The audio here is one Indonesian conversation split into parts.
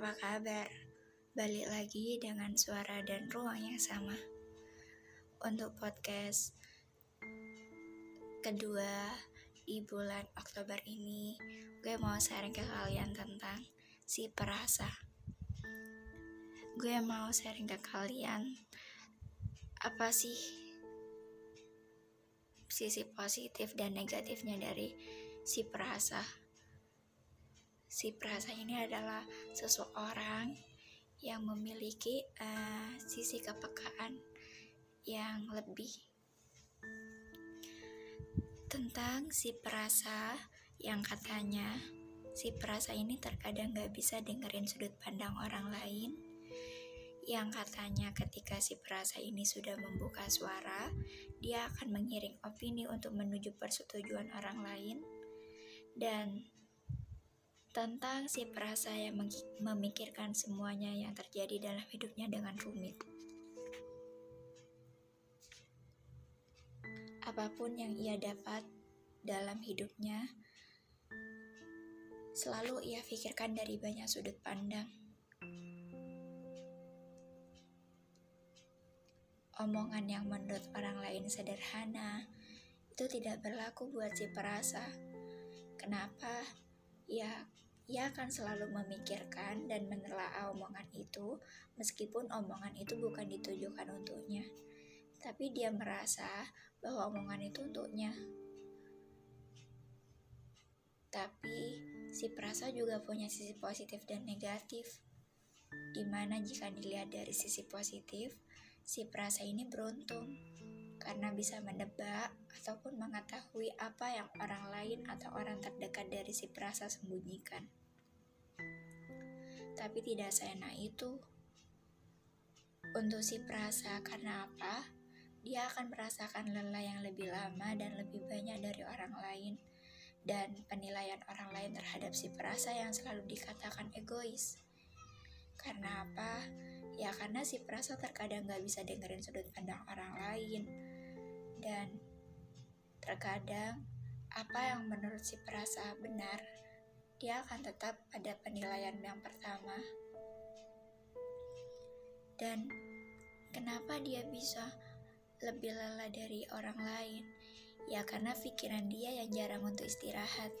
apa kabar? Balik lagi dengan suara dan ruang yang sama. Untuk podcast kedua di bulan Oktober ini, gue mau sharing ke kalian tentang si perasa. Gue mau sharing ke kalian apa sih sisi positif dan negatifnya dari si perasa si perasa ini adalah seseorang yang memiliki uh, sisi kepekaan yang lebih. Tentang si perasa yang katanya si perasa ini terkadang gak bisa dengerin sudut pandang orang lain yang katanya ketika si perasa ini sudah membuka suara dia akan mengiring opini untuk menuju persetujuan orang lain. Dan tentang si perasa yang memikirkan semuanya yang terjadi dalam hidupnya dengan rumit. Apa pun yang ia dapat dalam hidupnya, selalu ia pikirkan dari banyak sudut pandang. Omongan yang menurut orang lain sederhana itu tidak berlaku buat si perasa. Kenapa? Ya, ia akan selalu memikirkan dan menelaah omongan itu, meskipun omongan itu bukan ditujukan untuknya. Tapi dia merasa bahwa omongan itu untuknya. Tapi si perasa juga punya sisi positif dan negatif. Di mana jika dilihat dari sisi positif, si perasa ini beruntung karena bisa menebak ataupun mengetahui apa yang orang lain atau orang terdekat dari si perasa sembunyikan. Tapi tidak seenak itu. Untuk si perasa karena apa? Dia akan merasakan lelah yang lebih lama dan lebih banyak dari orang lain. Dan penilaian orang lain terhadap si perasa yang selalu dikatakan egois. Karena apa? Ya karena si perasa terkadang gak bisa dengerin sudut pandang orang lain dan terkadang apa yang menurut si perasa benar, dia akan tetap pada penilaian yang pertama. Dan kenapa dia bisa lebih lelah dari orang lain? Ya karena pikiran dia yang jarang untuk istirahat.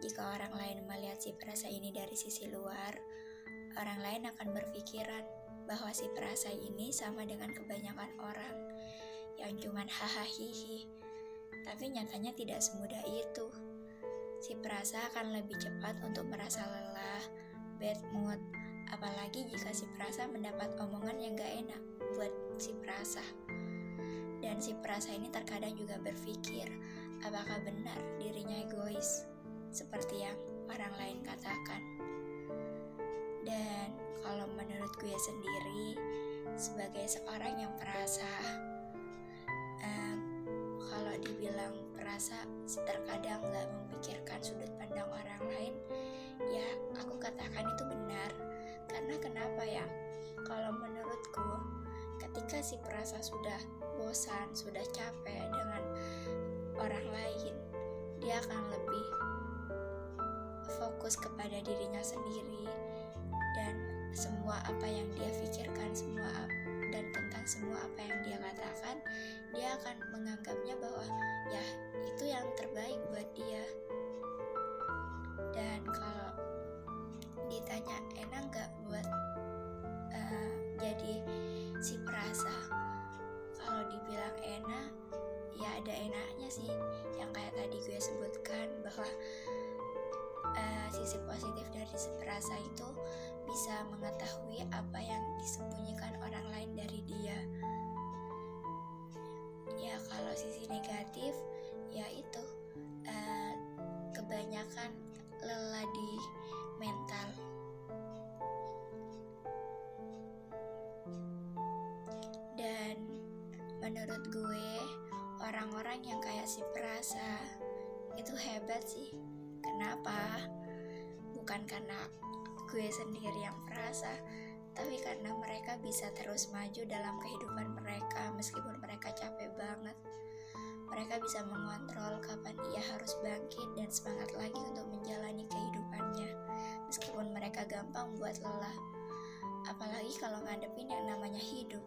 Jika orang lain melihat si perasa ini dari sisi luar, orang lain akan berpikiran bahwa si perasa ini sama dengan kebanyakan orang yang cuman hahaha Tapi nyatanya tidak semudah itu. Si perasa akan lebih cepat untuk merasa lelah, bad mood, apalagi jika si perasa mendapat omongan yang gak enak buat si perasa. Dan si perasa ini terkadang juga berpikir, apakah benar dirinya egois, seperti yang orang lain katakan. Dan kalau menurut gue sendiri, sebagai seorang yang perasa, dibilang perasa terkadang nggak memikirkan sudut pandang orang lain ya aku katakan itu benar. Karena kenapa ya? Kalau menurutku ketika si perasa sudah bosan sudah capek dengan orang lain dia akan lebih fokus kepada dirinya sendiri dan semua apa yang dia pikirkan semua dan tentang semua apa yang dia katakan akan menganggapnya bahwa ya itu yang terbaik buat dia. Dan kalau ditanya enak nggak buat uh, jadi si perasa? Kalau dibilang enak ya ada enaknya sih. Yang kayak tadi gue sebutkan bahwa uh, sisi positif dari si perasa itu bisa mengetahui apa yang disembunyikan orang lain dari dia menurut gue orang-orang yang kayak si perasa itu hebat sih kenapa bukan karena gue sendiri yang merasa, tapi karena mereka bisa terus maju dalam kehidupan mereka meskipun mereka capek banget. Mereka bisa mengontrol kapan ia harus bangkit dan semangat lagi untuk menjalani kehidupannya. Meskipun mereka gampang buat lelah. Apalagi kalau ngadepin yang namanya hidup.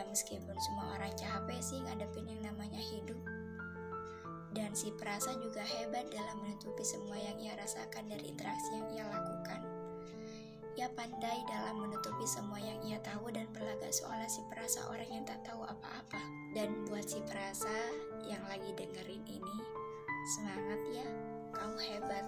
Ya meskipun semua orang capek sih ngadepin yang namanya hidup. Dan si perasa juga hebat dalam menutupi semua yang ia rasakan dari interaksi yang ia lakukan. Ia pandai dalam menutupi semua yang ia tahu dan berlagak seolah si perasa orang yang tak tahu apa-apa. Dan buat si perasa yang lagi dengerin ini, semangat ya, kamu hebat.